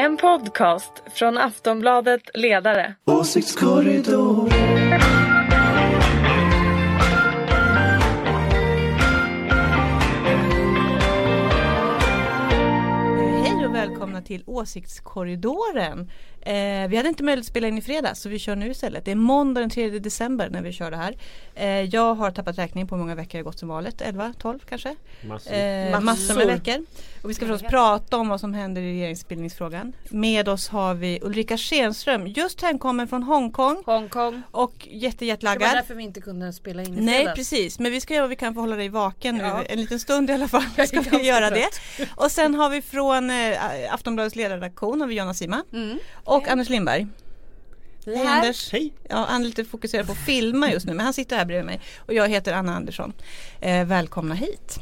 En podcast från Aftonbladet Ledare. Åsiktskorridor. Till Åsiktskorridoren. Eh, vi hade inte möjlighet att spela in i fredags så vi kör nu istället. Det är måndag den 3 december när vi kör det här. Eh, jag har tappat räkning på hur många veckor det gått som valet. 11, 12 kanske? Massor. Eh, massor med veckor. Och vi ska förstås prata om vad som händer i regeringsbildningsfrågan. Med oss har vi Ulrika Schenström, just hemkommen från Hongkong Hongkong. och Det var därför vi inte kunde spela in i Nej fredags. precis, men vi ska göra vad vi kan för att hålla dig vaken nu Ja. en liten stund i alla fall. Jag Ska vi göra det. Och sen har vi från eh, Aftonbladets ledarredaktion har vi Jonna Sima Mm. och Anders Lindberg. Hej här. Anders. Hej! Ja, han är lite fokuserad på att filma just nu men han sitter här bredvid mig och jag heter Anna Andersson. Eh, välkomna hit.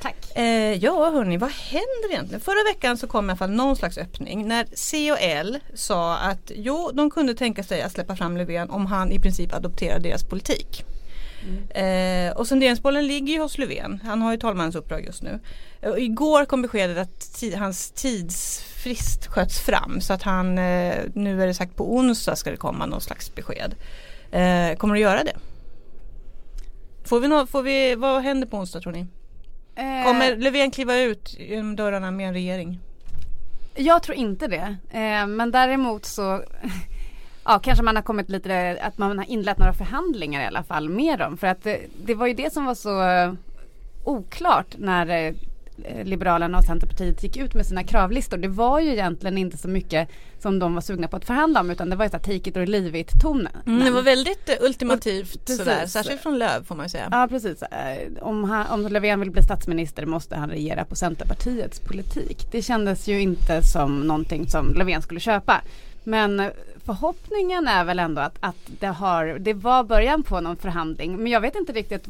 Tack. Eh, ja hörni, vad händer egentligen? Förra veckan så kom i alla fall någon slags öppning när C och L sa att jo, de kunde tänka sig att släppa fram Löfven om han i princip adopterar deras politik. Eh, och sonderingsbollen ligger ju hos Löfven. Han har ju talmannens uppdrag just nu. Eh, igår kom beskedet att ti- hans tidsfrist sköts fram så att han, eh, nu är det sagt på onsdag ska det komma någon slags besked. Eh, kommer du göra det? Får vi, nå- får vi, vad händer på onsdag tror ni? Eh, Kommer Löfven kliva ut genom dörrarna med en regering? Jag tror inte det. Eh, men däremot så Ja, kanske man har kommit lite, att man har inlett några förhandlingar i alla fall med dem. För att det, det var ju det som var så eh, oklart när eh, Liberalerna och Centerpartiet gick ut med sina kravlistor. Det var ju egentligen inte så mycket som de var sugna på att förhandla om utan det var ju så här take it or leave it tonen. Mm, det var väldigt eh, ultimativt Precis. sådär, särskilt från Löv får man ju säga. Ja precis. Eh, Om, han, om Löfven vill bli statsminister måste han regera på Centerpartiets politik. Det kändes ju inte som någonting som Löfven skulle köpa. Men eh, förhoppningen är väl ändå att, att det, har, det var början på någon förhandling. Men jag vet inte riktigt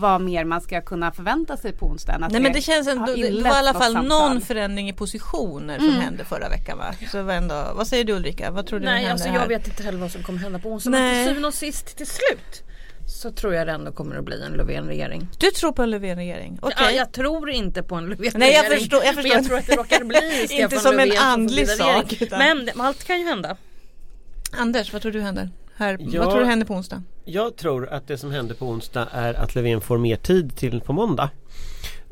vad mer man ska kunna förvänta sig på onsdagen. Nej men det känns har ändå, det var i alla fall någon förändring i positioner som Mm. hände förra veckan va? Så var ändå, vad säger du Ulrika? Vad tror du Nej alltså här? jag vet inte heller vad som kommer hända på onsdag. Nej. Men till syvende och sist till slut så tror jag det ändå kommer att bli en Löfven-regering. Du tror på en Löfven-regering? Okej. Ja, jag tror inte på en Löfven-regering. Nej, jag förstår- jag förstår. Men jag tror att det råkar bli Stefan Inte som en Löfven får andlig sak, utan- Men allt kan ju hända. Anders, vad tror du händer? Här, Ja. Vad tror du händer på onsdag? Jag tror att det som händer på onsdag är att Löfven får mer tid till på måndag.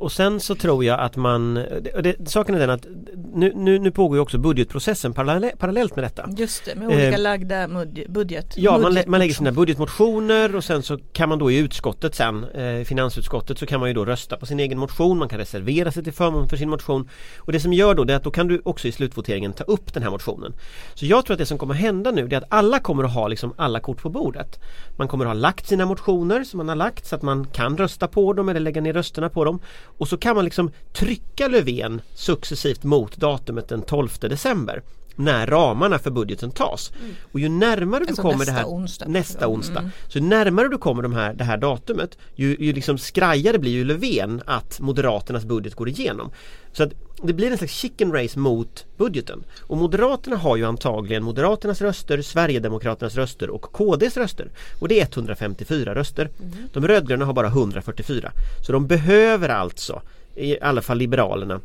Och sen så tror jag att man, och det, saken är den att nu, nu, nu pågår ju också budgetprocessen parallell, parallellt med detta. Just det, med olika Eh, lagda mud- budget. Ja, man, lä- budget- man lägger sina budgetmotioner och sen så kan man då i utskottet sen, eh, finansutskottet, så kan man ju då rösta på sin egen motion, man kan reservera sig till förmån för sin motion. Och det som gör då det är att då kan du också i slutvoteringen ta upp den här motionen. Så jag tror att det som kommer hända nu det är att alla kommer att ha liksom alla kort på bordet. Man kommer att ha lagt sina motioner som man har lagt så att man kan rösta på dem eller lägga ner rösterna på dem. Och så kan man liksom trycka Löfven successivt mot datumet den 12 december när ramarna för budgeten tas. Och ju närmare du Alltså kommer nästa det här onsdag. nästa Mm. onsdag. Så ju närmare du kommer de här, det här datumet ju, ju liksom skrajare blir ju Löfven att Moderaternas budget går igenom. Så att det blir en slags chicken race mot budgeten. Och Moderaterna har ju antagligen Moderaternas röster, Sverigedemokraternas röster och KDs röster. Och det är 154 röster. De rödgröna har bara 144. Så de behöver alltså, i alla fall Liberalerna,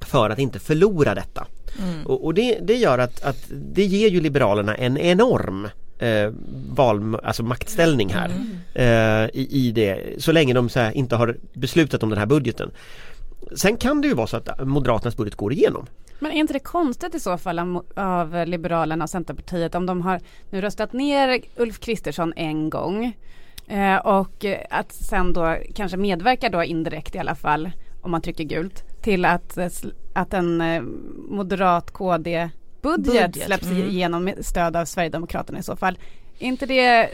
för att inte förlora detta. Och, och det, det gör att, att det ger ju Liberalerna en enorm eh, val, alltså maktställning här eh, i, i det, så länge de här, inte har beslutat om den här budgeten. Sen kan det ju vara så att Moderaternas budget går igenom. Men är inte det konstigt i så fall av, Liberalerna och Centerpartiet om de har nu röstat ner Ulf Kristersson en gång eh, och att sen då kanske medverka då indirekt i alla fall om man trycker gult till att, att en eh, moderat KD budget, Budget, släpps mm. igenom med stöd av Sverigedemokraterna i så fall. Inte det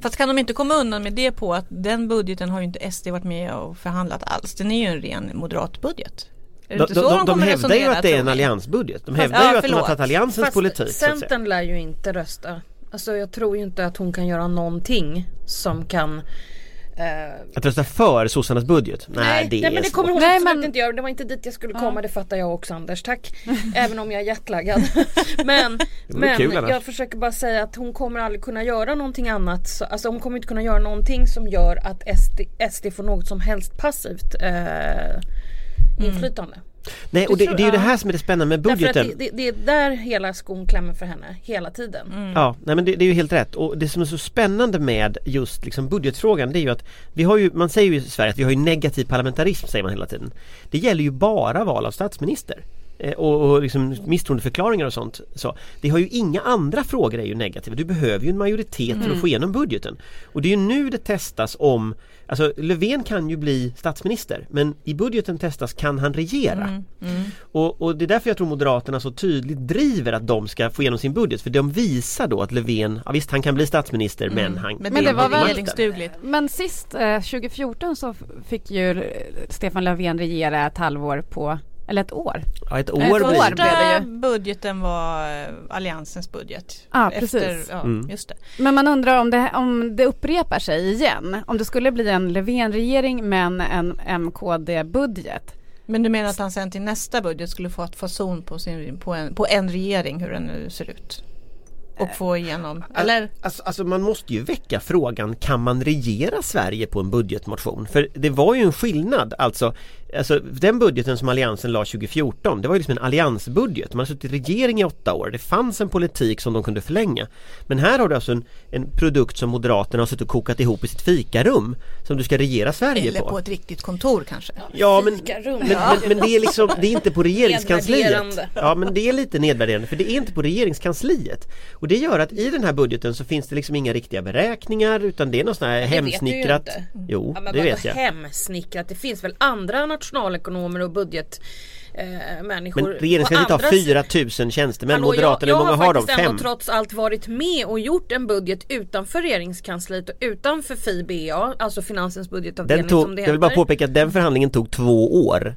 Fast kan de inte komma undan med det på att den budgeten har ju inte SD varit med och förhandlat alls. Den är ju en ren moderat budget. De, de, de, de hävdar ju att det är en alliansbudget. De Fast- hävdar ja, ju att de har tagit alliansens Fast politik. Centern lär ju inte rösta. Alltså jag tror ju inte att hon kan göra någonting som kan Att rösta för sossarnas budget? Nej, det nej är men det kommer hon Nej, absolut men- inte göra. Det var inte dit jag skulle komma. Det fattar jag också Anders. Tack. Även om jag är jetlaggad. men men kul jag försöker bara säga att hon kommer aldrig kunna göra någonting annat. Så, alltså hon kommer inte kunna göra någonting som gör att SD, SD får något som helst passivt. Eh, inflytande. Nej och det, det är ju det här som är det spännande med budgeten. att det, det, det är där hela skon klämmer för henne hela tiden. Ja, nej men det, det är ju helt rätt och det som är så spännande med just liksom budgetfrågan det är ju att vi har ju, man säger ju i Sverige att vi har ju negativ parlamentarism säger man hela tiden. Det gäller ju bara val av statsminister. Eh, Och, och liksom misstroendeförklaringar och sånt. Så, det har ju inga andra frågor är ju negativa. Du behöver ju en majoritet för att få igenom budgeten. Och det är ju nu det testas om Alltså Löfven kan ju bli statsminister men i budgeten testas kan han regera. Och, och det är därför jag tror Moderaterna så tydligt driver att de ska få igenom sin budget för de visar då att Löfven, ja visst han kan bli statsminister men han Men, det det var regeringsdugligt. Men sist, eh, 2014 så fick ju Stefan Löfven regera ett halvår på, eller ett år. Ja, ett Ett år år blir det ju. budgeten var eh, Alliansens budget. Ja, precis. ja, Mm. just det. Men man undrar om det, om det upprepar sig igen. Om det skulle bli en Löfven-regering men en MKD-budget. Men du menar att han sen till nästa budget skulle få ett fason på, sin, på, en, på en regering hur den nu ser ut? Och få igenom, eller? Alltså, alltså man måste ju väcka frågan kan man regera Sverige på en budgetmotion? För det var ju en skillnad alltså Alltså den budgeten som Alliansen la 2014 det var ju liksom en alliansbudget. Man har suttit i regering i åtta år. Det fanns en politik som de kunde förlänga. Men här har du alltså en, en produkt som Moderaterna har suttit och kokat ihop i sitt fikarum som du ska regera Sverige Eller på. på ett riktigt kontor kanske? Ja men, Fikarum. men, men, men det är liksom, det är inte på regeringskansliet. Ja men det är lite nedvärderande för det är inte på regeringskansliet. Och det gör att i den här budgeten så finns det liksom inga riktiga beräkningar utan det är något sånt här Det vet du ju hemsnickrat. inte. Jo, Ja, men det vet jag. hemsnickrat? Det finns väl andra nationalekonomer och budget eh, människor. Men regeringskansliet har andra 4000 tjänstemän, Hallå, Moderaterna, hur jag, många jag har har de? faktiskt Fem? ändå trots allt varit med och gjort en budget utanför regeringskansliet och utanför FIBA, alltså finansens budgetavdelning Den tog, som det jag vill bara heter. påpeka att den förhandlingen tog två år.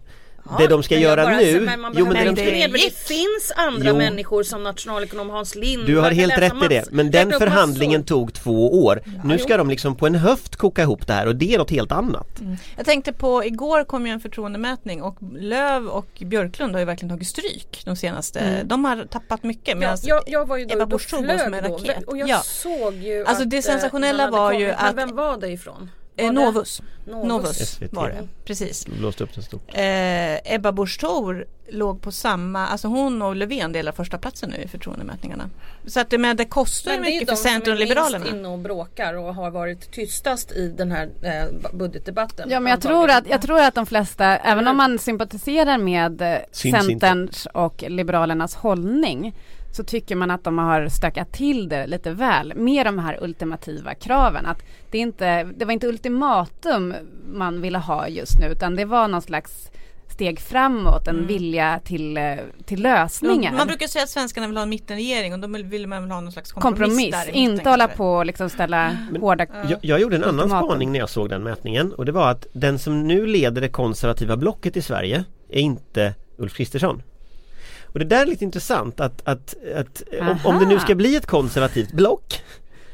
Det de ska göra bara- nu, men man jo men det de ska, gick. det finns andra Jo. människor som nationalekonom Hans Lind. du har helt rätt i det, men den förhandlingen massor. tog två år. Nu ska jo. de liksom på en höft koka ihop det här och det är något helt annat. Jag tänkte på, igår kom ju en förtroendemätning och Löv och Björklund har ju verkligen tagit stryk de senaste, de har tappat mycket Ja, medan jag, jag var ju då, Ebba då Busch som en då, raket. och jag Ja. såg ju Alltså, att, det eh, sensationella var ju kommit. Men att- Vem var det ifrån? Eh, det- Novus. Novus. Var det, precis. Blåste upp den stort. Eh, Ebba Busch Thor låg på samma, alltså hon och Löfven delar första platsen nu i förtroendemätningarna. Så att det, men det kostar Men det är mycket de för Centern och som är Liberalerna. minst inne och bråkar och har varit tystast i den här eh, budgetdebatten. Ja men jag tror, att, jag tror att de flesta, även om man sympatiserar med eh, inte. Centerns och Liberalernas hållning så tycker man att de har stökat till det lite väl med de här ultimativa kraven. Att det, inte, det var inte ultimatum man ville ha just nu utan det var någon slags steg framåt, en vilja till, eh, till lösningar. Man brukar säga att svenskarna vill ha en mittenregering och då vill man väl ha någon slags kompromiss, kompromiss, inte hålla på och liksom ställa hårda Jag, jag gjorde en annan spaning när jag såg den mätningen och det var att den som nu leder det konservativa blocket i Sverige är inte Ulf Kristersson. Och det där är lite intressant att, att, att om, om det nu ska bli ett konservativt block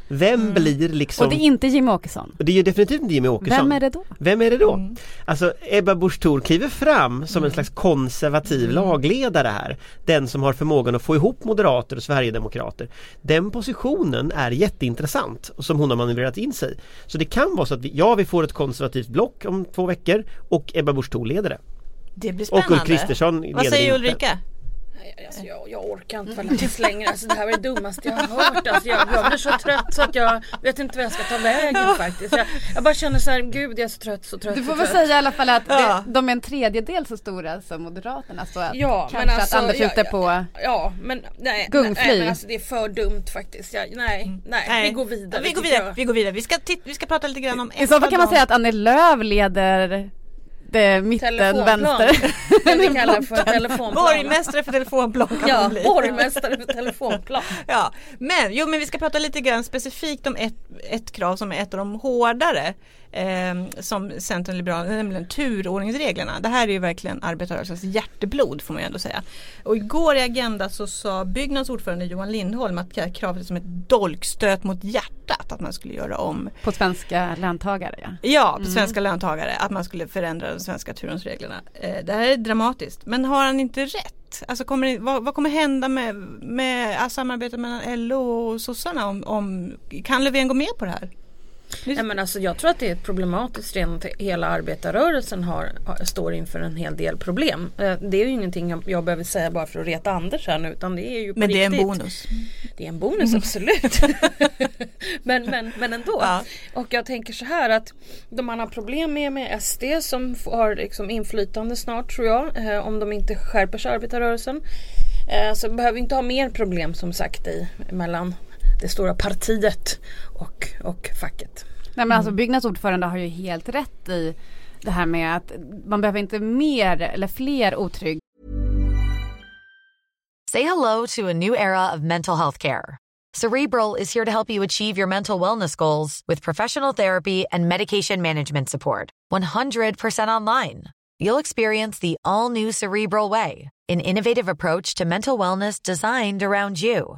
Vem blir liksom Och det är inte Jimmie Åkesson. och det är ju definitivt inte Jimmie Åkesson Vem är det då? Vem är det då? Mm. Alltså Ebba Busch Thor kliver fram som en slags konservativ Mm. lagledare här Den som har förmågan att få ihop moderater och sverigedemokrater Den positionen är jätteintressant och som hon har manövrerat in sig Så det kan vara så att vi, ja vi får ett konservativt block om två veckor och Ebba Busch Thor leder det Det blir Och spännande. Ulf Kristersson leder Vad säger inte. Ulrika? Nej, Alltså, jag, jag orkar inte falla tills längre. Alltså, det här var det dummaste jag har hört. Alltså, jag, jag blir så trött så att jag vet inte vad jag ska ta vägen faktiskt. Jag, jag bara känner så här, gud jag är så trött, så trött. Du får väl trött. säga i alla fall att Ja. det, de är en tredjedel så stora som Moderaterna så att Ja, men kanske alltså, att Anders är ja, ute ja, på Ja men nej, Gungfly. nej men alltså det är för dumt faktiskt. Jag, nej, nej, vi går vidare. Vi går vidare. Vi går vidare. Vi ska, vi ska prata lite grann om I så fall kan man säga att Annie Lööf leder det mitten, Telefonplan. vänster. Det vi kallar för telefonplan. Borgmästare för telefonplan kan Ja, borgmästare för telefonplan. Ja, men, jo, men vi ska prata lite grann specifikt om ett, ett krav som är ett av de hårdare eh, som Centern Liberalerna, nämligen turordningsreglerna. Det här är ju verkligen arbetarrörelsens hjärteblod får man ju ändå säga. Och igår i Agenda så sa Byggnads ordförande Johan Lindholm att kravet är som ett dolkstöt mot hjärtat att man skulle göra om På svenska löntagare ja. Ja, på svenska löntagare, att man skulle förändra de svenska turordningsreglerna. Eh, det här är dramatiskt, men har han inte rätt? Alltså kommer vad, vad kommer hända med, med samarbetet mellan LO och sossarna om, om kan Löfven gå med på det här? Nej, men alltså, jag tror att det är problematiskt redan att hela arbetarrörelsen har, står inför en hel del problem. Eh, Det är ju ingenting jag, behöver säga bara för att reta Anders här nu utan det är ju Men det är en riktigt. bonus. Det är en bonus absolut. men, men, men ändå. Ja. Och jag tänker så här att de man har problem med med SD som har liksom inflytande snart tror jag. Eh, om de inte skärper sig arbetarrörelsen. Eh, så behöver vi inte ha mer problem som sagt i mellan det stora partiet och, och facket. Nej men alltså Byggnads ordförande har ju helt rätt i det här med att man behöver inte mer eller fler otrygga Say hello to a new era of mental health care. Cerebral is here to help you achieve your mental wellness goals with professional therapy and medication management support. 100% online. You'll experience the all new Cerebral Way, an innovative approach to mental wellness designed around you.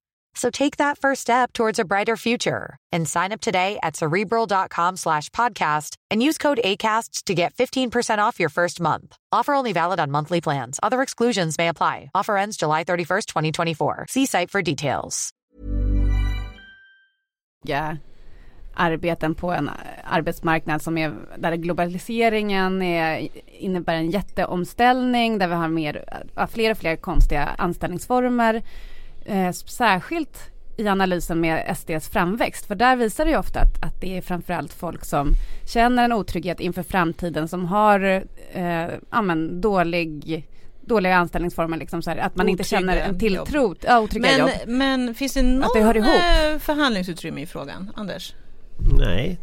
So take that first step towards a brighter future and sign up today at cerebral.com slash podcast and use code ACAST to get 15% off your first month. Offer only valid on monthly plans. Other exclusions may apply. Offer ends July 31st, 2024. See site for details. arbeten på en eh, arbetsmarknad som är där globaliseringen är, innebär en jätteomställning där vi har mer, eh, fler och fler konstiga anställningsformer. Eh, särskilt i analysen med SDs framväxt för där visar det ju ofta att, att det är framförallt folk som känner en otrygghet inför framtiden som har eh, ja, men, dålig dåliga anställningsformer liksom så här, att man inte Otrygga känner en tilltro, ja, otrygga jobb. Men, men finns det någon det eh, förhandlingsutrymme i frågan, Anders? Nej,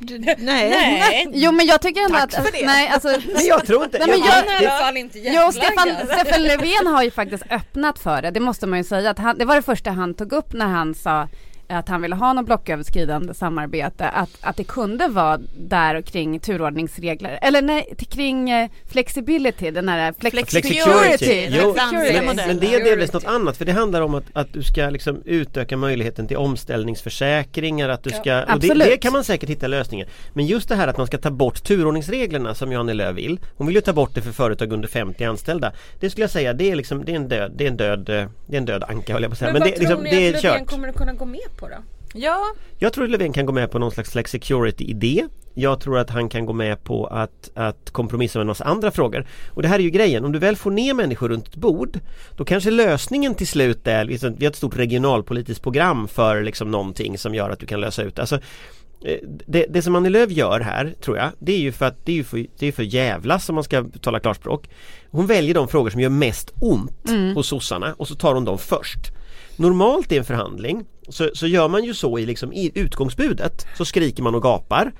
Du, nej. Nej, Jo men jag tycker ändå Tack att, för det. nej alltså men jag tror inte... Nej, men jag, jag- i alla fall inte Jo, Stefan, jetlaggad. Stefan Löfven har ju faktiskt öppnat för det, det måste man ju säga. Att han, det var det första han tog upp när han sa att han ville ha något blocköverskridande samarbete, att, att det kunde vara där och kring turordningsregler, eller nej, till- kring eh, flexibility, den här flex- Flexicurity. Jo, men, det är delvis något annat för det handlar om att, att du ska liksom utöka möjligheten till omställningsförsäkringar att du ska, och det, det kan man säkert hitta lösningar. Men just det här att man ska ta bort turordningsreglerna som Janne Lööf vill. Hon vill ju ta bort det för företag under 50 anställda. Det skulle jag säga, det är liksom, det är en död, det är en död, eh, det är en död anka höll jag på att säga. Men, Men, vad det, tror liksom, ni det är att Löfven kört. kommer att kunna gå med på då? Ja, Jag tror att Löfven kan gå med på någon slags flexicurity-idé. Jag tror att han kan gå med på att, att kompromissa med en massa andra frågor. Och det här är ju grejen, om du väl får ner människor runt ett bord Då kanske lösningen till slut är, vi har ett stort regionalpolitiskt program för liksom någonting som gör att du kan lösa ut alltså, eh, det, det som Annie Lööf gör här, tror jag, det är ju för att det är ju för, det är för jävlas om man ska tala klarspråk. Hon väljer de frågor som gör mest ont hos sossarna och så tar hon dem först. Normalt i en förhandling så, så gör man ju så i, liksom, i utgångsbudet så skriker man och gapar.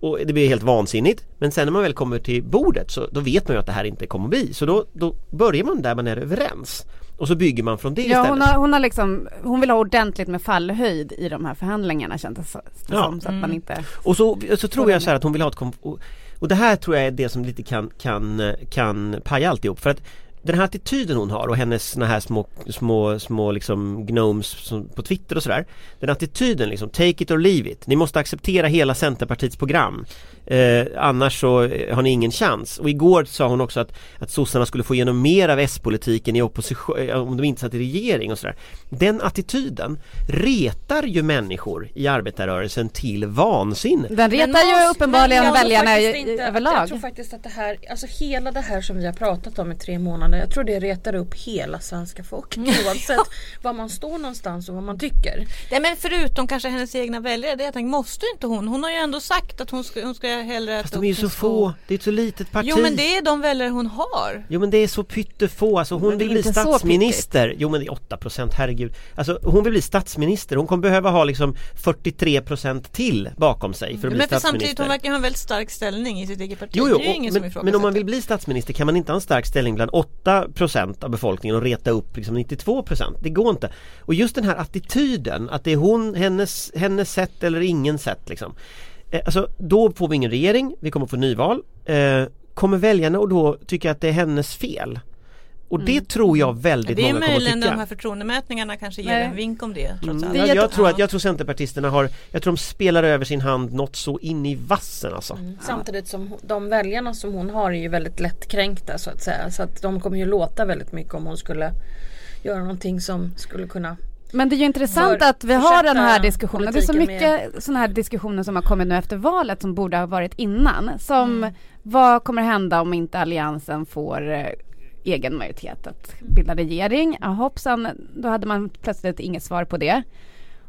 Och det blir helt vansinnigt. Men sen när man väl kommer till bordet så då vet man ju att det här inte kommer att bli. Så då, då börjar man där man är överens. Och så bygger man från det Ja, istället. hon har, hon har liksom, hon vill ha ordentligt med fallhöjd i de här förhandlingarna kändes det Ja. som, så att man inte Och så, så tror jag så här att hon vill ha ett och, och det här tror jag är det som lite kan, kan, kan paja alltihop. För att den här attityden hon har och hennes såna här små, små, små liksom gnomes på Twitter och sådär. Den attityden liksom, take it or leave it. Ni måste acceptera hela Centerpartiets program. Eh, Annars så eh, har ni ingen chans. Och igår sa hon också att, att sossarna skulle få igenom mer av S-politiken i opposition eh, Om de inte satt i regering och sådär. Den attityden retar ju människor i arbetarrörelsen till vansinne. Den retar ju uppenbarligen men jag tror väljarna att- Jag överlag. tror faktiskt att det här, alltså hela det här som vi har pratat om i tre månader, jag tror det retar upp hela svenska folket oavsett var man står någonstans och vad man tycker. Nej, men förutom kanske hennes egna väljare, det jag måste inte hon. Hon har ju ändå sagt att hon ska, hon ska hellre Fast de är ju så få, det är ett så litet parti Jo men det är de väljare hon har. Jo men det är så pyttefå, alltså hon vill bli statsminister Jo men det är 8% herregud Alltså hon vill bli statsminister, hon kommer behöva ha liksom 43% till bakom sig för att bli Men för samtidigt statsminister hon verkar ha en väldigt stark ställning i sitt eget parti. Jo, jo, det är ju ingen och, som men, ifrågasätter. men om man vill bli statsminister kan man inte ha en stark ställning bland 98% av befolkningen och reta upp liksom 92% Det går inte. Och just den här attityden att det är hon, hennes, hennes sätt eller ingen sätt liksom. Eh, Alltså då får vi ingen regering, vi kommer få nyval. Eh, Kommer väljarna och då tycka att det är hennes fel? Och det tror jag väldigt Det är många kommer att möjligen de här tycka. förtroendemätningen kanske ger Nej. en vink om det trots allt. Det Jag, är jag, tror att, ja. jag tror Centerpartisterna har, jag tror de spelar över sin hand något så in i vassen alltså. Samtidigt som de väljarna som hon har är ju väldigt lättkränkta så att säga. Så att de kommer ju låta väldigt mycket om hon skulle göra någonting som skulle kunna Men det är ju intressant att vi har den här diskussionen. Det är så mycket sådana här diskussioner som har kommit nu efter valet som borde ha varit innan. Som Mm. vad kommer hända om inte alliansen får eh, egen majoritet att bilda regering? Ja, hoppsan, då hade man plötsligt inget svar på det.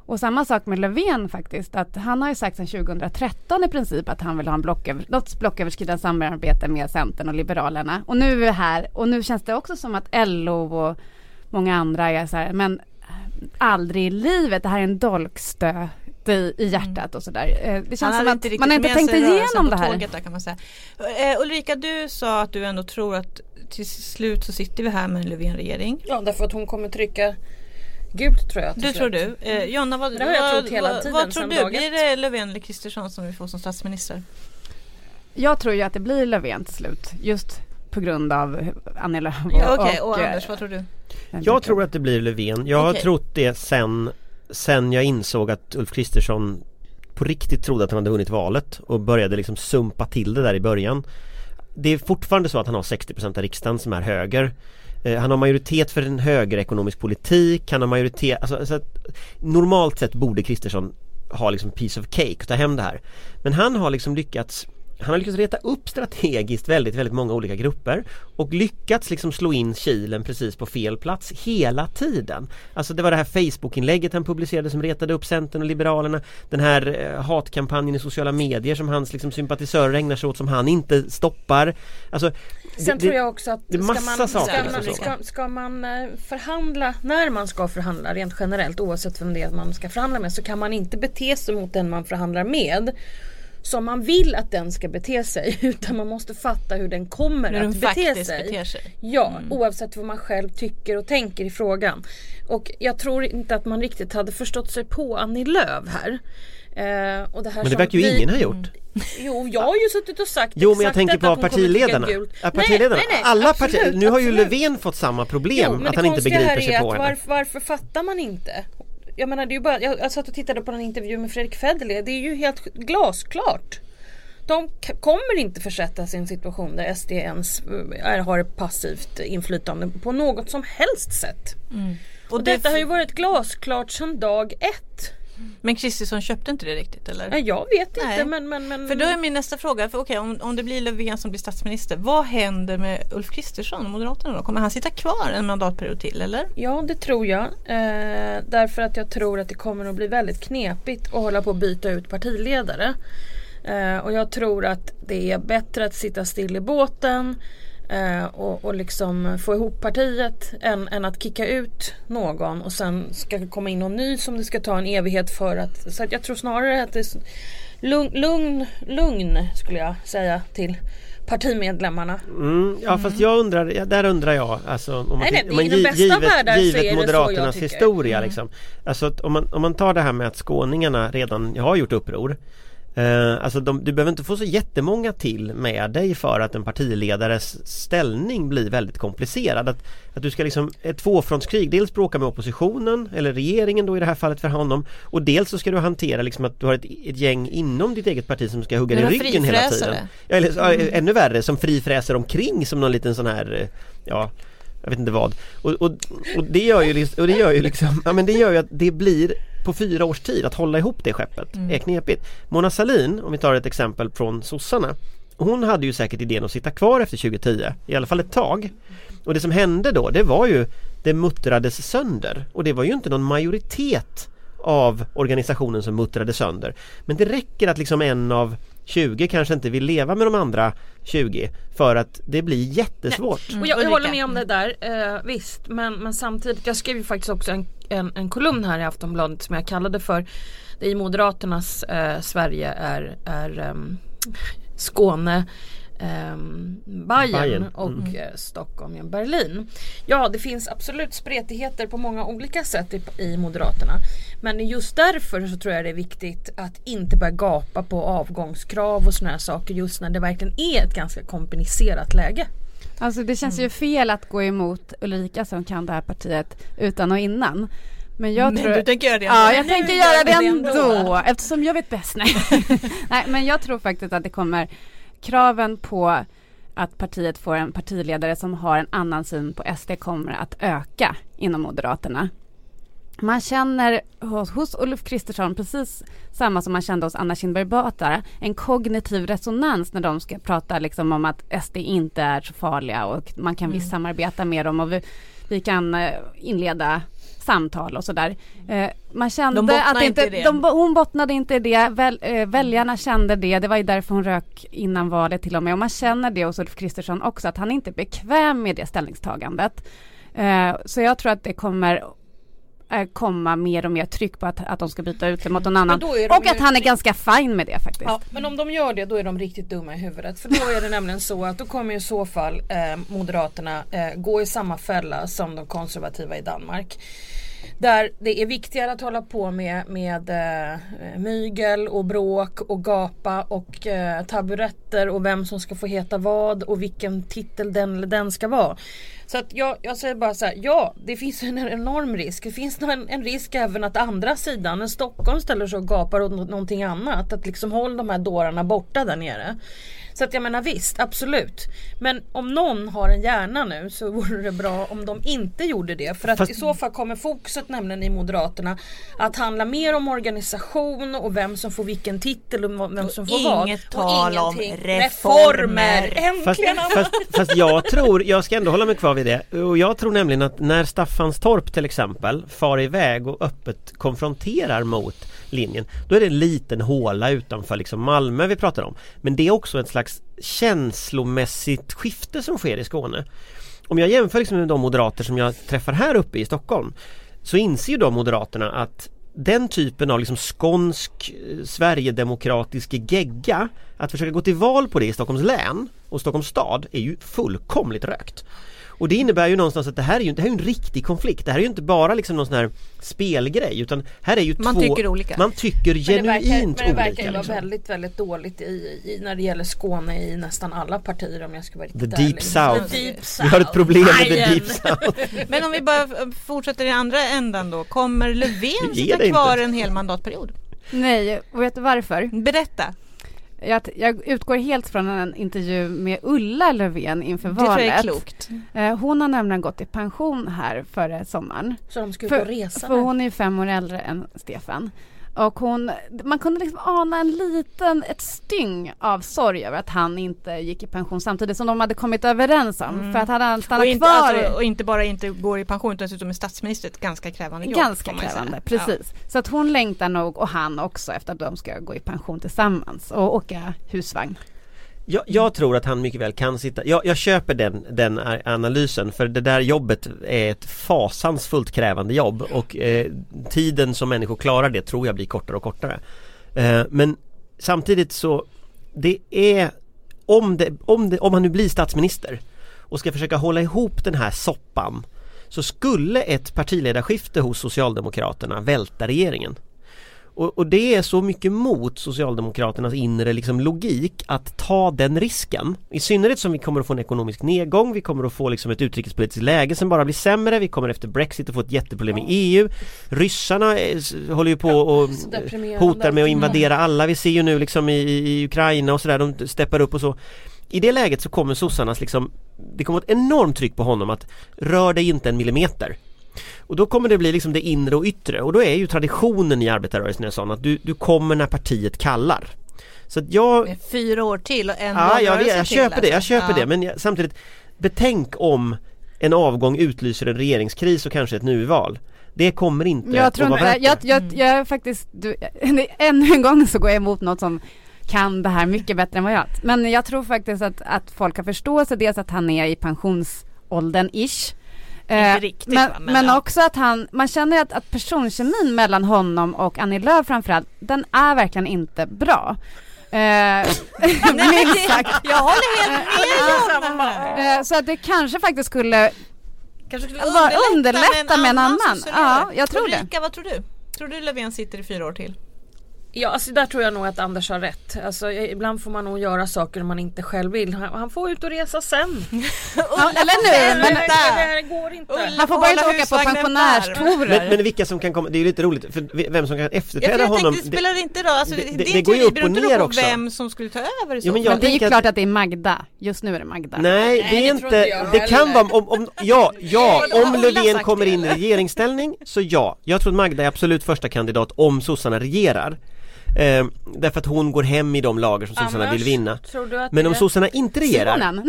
Och samma sak med Löfven faktiskt, att han har ju sagt sedan 2013 i princip att han vill ha en blocköver, något blocköverskridande samarbete med Centern och Liberalerna. Och nu är vi här och nu känns det också som att LO och många andra är så här, men aldrig i livet, det här är en dolkstöt i, i hjärtat och sådär. Eh, Det Han känns som att man inte tänkt igenom det här. Tåget där kan man säga. Eh, Ulrika du sa att du ändå tror att till slut så sitter vi här med en Löfven-regering. Ja därför att hon kommer trycka gult tror jag. Det slut. tror du. Eh, Jonna vad, Det har jag vad, trott hela tiden vad tror du? dag Blir det Löfven eller Kristersson som vi får som statsminister? Jag tror ju att det blir Löfven till slut. Just på grund av Annie Lööf Ja, Okej och, eh, Anders vad tror du? Jag tror att det blir Löfven. Jag har Okej. trott det sen, sen jag insåg att Ulf Kristersson på riktigt trodde att han hade vunnit valet och började liksom sumpa till det där i början. Det är fortfarande så att han har 60% av riksdagen som är höger. Eh, Han har majoritet för en högerekonomisk politik, han har majoritet, alltså, så att normalt sett borde Kristersson ha liksom piece of cake och ta hem det här. Men han har liksom lyckats han har lyckats reta upp strategiskt väldigt, väldigt många olika grupper och lyckats liksom slå in kilen precis på fel plats hela tiden. Alltså det var det här Facebook-inlägget han publicerade som retade upp Centern och Liberalerna. Den här eh, hatkampanjen i sociala medier som hans liksom, sympatisörer ägnar sig åt som han inte stoppar. Alltså, Sen det- tror jag också att ska man, saker ska, man, ska, ska man eh, förhandla, när man ska förhandla rent generellt oavsett vem det är man ska förhandla med så kan man inte bete sig mot den man förhandlar med som man vill att den ska bete sig utan man måste fatta hur den kommer Hur den att bete faktiskt sig. beter sig. Ja, oavsett vad man själv tycker och tänker i frågan. Och jag tror inte att man riktigt hade förstått sig på Annie Lööf här. Eh, och det här Men det verkar ju vi- ingen ha gjort. Jo, jag har ju suttit och sagt Jo men jag tänker på partiledarna. Ja, Nej, partiledarna. nej, nej, Alla absolut, partier, nu har ju absolut. Löfven fått samma problem Jo, att han inte begriper sig på henne. varför, varför fattar man inte? Jag menar det är ju bara, jag, jag satt och tittade på en intervju med Fredrik Federley. Det är ju helt glasklart. De kommer inte försättas i en situation där SD ens eh, är, har ett passivt inflytande på något som helst sätt. Och, det- detta har ju varit glasklart sedan dag ett. Men Kristersson köpte inte det riktigt eller? Ja, Jag vet Nej. inte men, men, men För då är min nästa fråga, för okej om, om det blir Löfven som blir statsminister, vad händer med Ulf Kristersson och Moderaterna då? Kommer han sitta kvar en mandatperiod till eller? Ja det tror jag. Eh, därför att jag tror att det kommer att bli väldigt knepigt att hålla på att byta ut partiledare. Eh, och jag tror att det är bättre att sitta still i båten eh, och, och liksom få ihop partiet än, än att kicka ut någon och sen ska komma in någon ny som det ska ta en evighet för att. Så att jag tror snarare att det är lugn, lugn, lugn skulle jag säga till partimedlemmarna. Mm, ja fast jag undrar, där undrar jag alltså om man, Nej, nej, om man givet, givet jag Moderaternas historia Mm. liksom. Alltså om man, om man tar det här med att skåningarna redan har gjort uppror eh, Alltså de, du behöver inte få så jättemånga till med dig för att en partiledares ställning blir väldigt komplicerad. Att, att du ska liksom, ett tvåfrontskrig, dels bråka med oppositionen eller regeringen då i det här fallet för honom Och dels så ska du hantera liksom att du har ett, ett gäng inom ditt eget parti som ska hugga dig i ryggen hela tiden. eller, ja, ännu värre, som frifräser omkring som någon liten sån här eh, Ja Jag vet inte vad. Och, och, och det gör ju liksom, och det gör ju liksom Ja men det gör ju att det blir På fyra års tid att hålla ihop det skeppet är knepigt. Mona Salin, om vi tar ett exempel från sossarna Hon hade ju säkert idén att sitta kvar efter 2010 I alla fall ett tag. Och det som hände då det var ju Det muttrades sönder. Och det var ju inte någon majoritet av organisationen som muttrade sönder. Men det räcker att liksom en av 20 kanske inte vill leva med de andra 20 för att det blir jättesvårt. Och jag, jag Mm. Håller med om det där, eh, visst. Men, men samtidigt, jag skrev ju faktiskt också en, en, en kolumn här i Aftonbladet som jag kallade för Det i Moderaternas eh, Sverige är, är ehm, Skåne Um, Bayern, Bayern, och Mm. eh, Stockholm, ja, Berlin. Ja det finns absolut spretigheter på många olika sätt i, i Moderaterna. Men just därför så tror jag det är viktigt att inte börja gapa på avgångskrav och sådana här saker just när det verkligen är ett ganska komplicerat läge. Alltså det känns ju fel att gå emot Ulrika som kan det här partiet utan och innan. Men jag Men tror... du tänker göra det Ja, ändå. jag tänker göra gör det ändå eftersom jag vet bäst. Nej. Nej, men jag tror faktiskt att det kommer kraven på att partiet får en partiledare som har en annan syn på SD kommer att öka inom Moderaterna. Man känner hos, hos Ulf Kristersson precis samma som man kände hos Anna Kinberg Batra, en kognitiv resonans när de ska prata liksom om att SD inte är så farliga och man kan visst samarbeta med dem och vi, vi kan eh, inleda samtal och sådär. Eh, man kände De att inte, inte. De, hon bottnade inte i det, Väl, eh, väljarna kände det, det var ju därför hon rök innan valet till och med och man känner det hos Ulf Kristersson också att han inte är bekväm med det ställningstagandet. Eh, så jag tror att det kommer komma mer och mer tryck på att, att de ska byta ut det mot någon annan. Och att han är ganska fin med det faktiskt. Ja, men om de gör det då är de riktigt dumma i huvudet. För då är det nämligen så att då kommer i så fall eh, Moderaterna eh, gå i samma fälla som de konservativa i Danmark. Där det är viktigare att hålla på med, med eh, mygel och bråk och gapa och eh, taburetter och vem som ska få heta vad och vilken titel den eller den ska vara. Så att jag, jag säger bara så här, ja det finns en enorm risk. Det finns en, en risk även att andra sidan, när Stockholm ställer sig och gapar åt någonting annat, att liksom håll de här dårarna borta där nere. Så att jag menar visst, absolut. Men om någon har en hjärna nu så vore det bra om de inte gjorde det. För att Fast- i så fall kommer fokuset nämligen i Moderaterna att handla mer om organisation och vem som får vilken titel och vem som får vad. inget tal om reformer. Fast, Äntligen! fast, fast jag tror, jag ska ändå hålla mig kvar vid det och jag tror nämligen att när Staffanstorp till exempel far iväg och öppet konfronterar mot linjen Då är det en liten håla utanför liksom Malmö vi pratar om. Men det är också ett slags känslomässigt skifte som sker i Skåne. Om jag jämför liksom med de moderater som jag träffar här uppe i Stockholm Så inser ju de moderaterna att den typen av liksom skånsk eh, Sverigedemokratisk gegga Att försöka gå till val på det i Stockholms län och Stockholms stad är ju fullkomligt rökt och det innebär ju någonstans att det här är ju, det här är ju en riktig konflikt Det här är ju inte bara liksom någon sån här spelgrej utan här är ju Man två tycker olika. Man tycker Men det verkar, genuint men det verkar olika ju vara liksom. väldigt, väldigt dåligt i, i, när det gäller Skåne i nästan alla partier om jag ska vara riktigt The deep ärlig. south. The deep Vi har ett problem med the deep south Men om vi bara eh, fortsätter i andra ändan då. Kommer Löfven sitta kvar inte. en hel mandatperiod? Nej, och vet du varför? Berätta. Jag, jag utgår helt från en intervju med Ulla Löfven inför Det tror jag är valet. klokt. Eh, Hon har nämligen gått i pension här före sommaren. Så de ska ut och För, resa för nu. hon är fem år äldre än Stefan. Och hon, man kunde liksom ana en liten, ett styng av sorg över att han inte gick i pension samtidigt som de hade kommit överens om. För att hade han Och stannat inte, kvar alltså, och inte bara inte går i pension utan dessutom är statsminister ett ganska krävande jobb. Ganska krävande, precis. Så att hon längtar nog och han också efter att de ska gå i pension tillsammans och åka husvagn. Jag, jag tror att han mycket väl kan sitta, jag, jag köper den, den analysen för det där jobbet är ett fasansfullt krävande jobb och eh, tiden som människor klarar det tror jag blir kortare och kortare. Eh, men samtidigt så det är om, det, om, det, om han nu blir statsminister och ska försöka hålla ihop den här soppan så skulle ett partiledarskifte hos Socialdemokraterna välta regeringen. Och, och det är så mycket mot Socialdemokraternas inre liksom logik att ta den risken. I synnerhet som vi kommer att få en ekonomisk nedgång, vi kommer att få liksom ett utrikespolitiskt läge som bara blir sämre, vi kommer efter Brexit att få ett jätteproblem i EU. Ryssarna eh, s- håller ju på och deprimerande. hotar med att invadera alla, vi ser ju nu liksom i, i Ukraina och sådär, de steppar upp och så. I det läget så kommer sossarnas liksom, det kommer ett enormt tryck på honom att rör dig inte en millimeter. Och då kommer det bli liksom det inre och yttre och då är ju traditionen i arbetarrörelsen är sån att du, du kommer när partiet kallar. Så att jag, Med fyra år till och en ja, jag, jag till, köper det, jag alltså. köper Ja. det men jag, samtidigt Betänk om en avgång utlyser en regeringskris och kanske ett nyval. Det kommer inte Jag att tror vara inte, värt jag, det. jag, jag, jag är faktiskt, du, ännu en gång så går jag emot något som kan det här mycket bättre än vad jag. Men jag tror faktiskt att, att folk har förståelse, dels att han är i pensionsåldern ish. Eh, riktigt, men, men men ja. också att han, man känner att, att personkemin mellan honom och Annie Lööf framförallt, den är verkligen inte bra. Eh, minst sagt. Jag håller helt med det här. Eh, så att det kanske faktiskt skulle Kanske skulle Bara underlätta med en annan. socialgörare. Ja, jag tror det. Ulrika, vad tror du? Tror du Löfven sitter i fyra år till? Ja, alltså där tror jag nog att Anders har rätt. Alltså, ibland får man nog göra saker man inte själv vill. Han, han får ut och resa sen. Ja, eller nu, men det, här går inte. Ulla han får bara inte hålla åka på pensionärstourer. Men, men vilka som kan komma, det är ju lite roligt för vem som kan efterträda jag honom tänkte, det spelar inte roll, alltså, det- det, det- det, går ju upp och inte ner också. vem som skulle ta över så Jo, men Men det är ju att- klart att det är Magda. Just nu är det Magda. Nej, det är det inte, det kan vara om, om ja, ja, om Löfven kommer in i regeringsställning så ja. Jag tror att Magda är absolut första kandidat om sossarna regerar. Eh, därför att hon går hem i de lager som sossarna vill vinna. Tror du att Men om sossarna inte regerar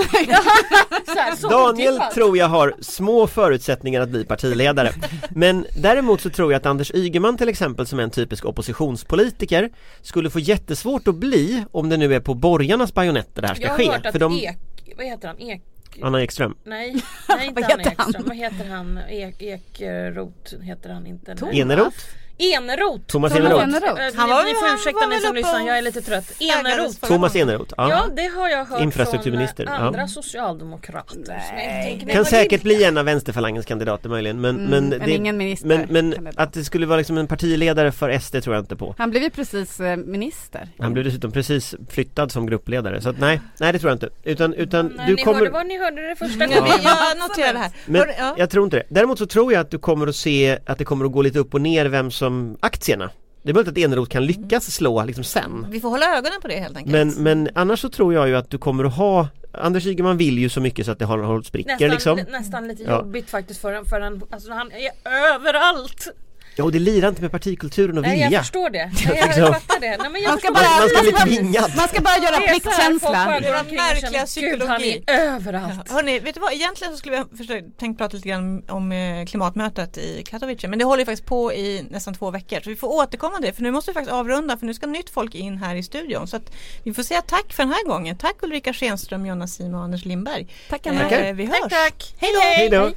här, Daniel tror jag har små förutsättningar att bli partiledare Men däremot så tror jag att Anders Ygeman till exempel som är en typisk oppositionspolitiker Skulle få jättesvårt att bli om det nu är på borgarnas bajonetter det här ska Jag har ske hört att För de, Ek, vad heter han? Ek Anna Ekström Nej, nej inte Vad han heter han? Ekström. Vad heter han? Ek, Ekrot heter han inte. Nej. Eneroth Eneroth! Thomas Thomas Eneroth Eneroth. Han var Ni får ursäkta väl som lyssnar, jag är lite trött. Eneroth! Thomas Eneroth, ja. Ja det har jag hört Infrastrukturminister, från ja. eh, andra socialdemokrater. som jag tänker, Kan säkert bli en av vänsterfalangens kandidater möjligen men, Mm, men, men det, ingen minister men, men att det skulle vara liksom en partiledare för SD tror jag inte på Han blev ju precis eh, minister. Han blev dessutom precis flyttad som gruppledare så att nej, nej det tror jag inte utan, utan Nej, du ni kommer hörde vad ni hörde det första Ja. gången. Jag noterar det här. Men ja. jag tror inte det. Däremot så tror jag att du kommer att se att det kommer att gå lite upp och ner vem som aktierna. Det är möjligt att Eneroth kan lyckas slå liksom sen. Vi får hålla ögonen på det helt enkelt. Men, men annars så tror jag ju att du kommer att ha Anders Ygeman vill ju så mycket så att det har hållit sprickor Nästan, liksom. nästan lite Ja. jobbigt faktiskt för en, för en, alltså han är överallt! Ja och det lirar inte med partikulturen och Nej vilja. jag förstår det, Nej, jag Liksom. fattar det. Nej, men jag Man ska bara. Man ska bli man ska- tvingad. Man ska bara göra pliktkänsla. och märkliga känner, Gud han psykologi. är överallt. Hörni, vet du vad? Egentligen så skulle vi försökt, tänkt prata lite grann om eh, klimatmötet i Katowice. Men det håller ju faktiskt på i nästan två veckor. Så vi får återkomma till det. För nu måste vi faktiskt avrunda. För nu ska nytt folk in här i studion. Så att vi får säga tack för den här gången. Tack Ulrika Schenström, Jonna Sima och Anders Lindberg. Tack Eh, Anna. vi hörs. Tack tack! Hej då! Hej då!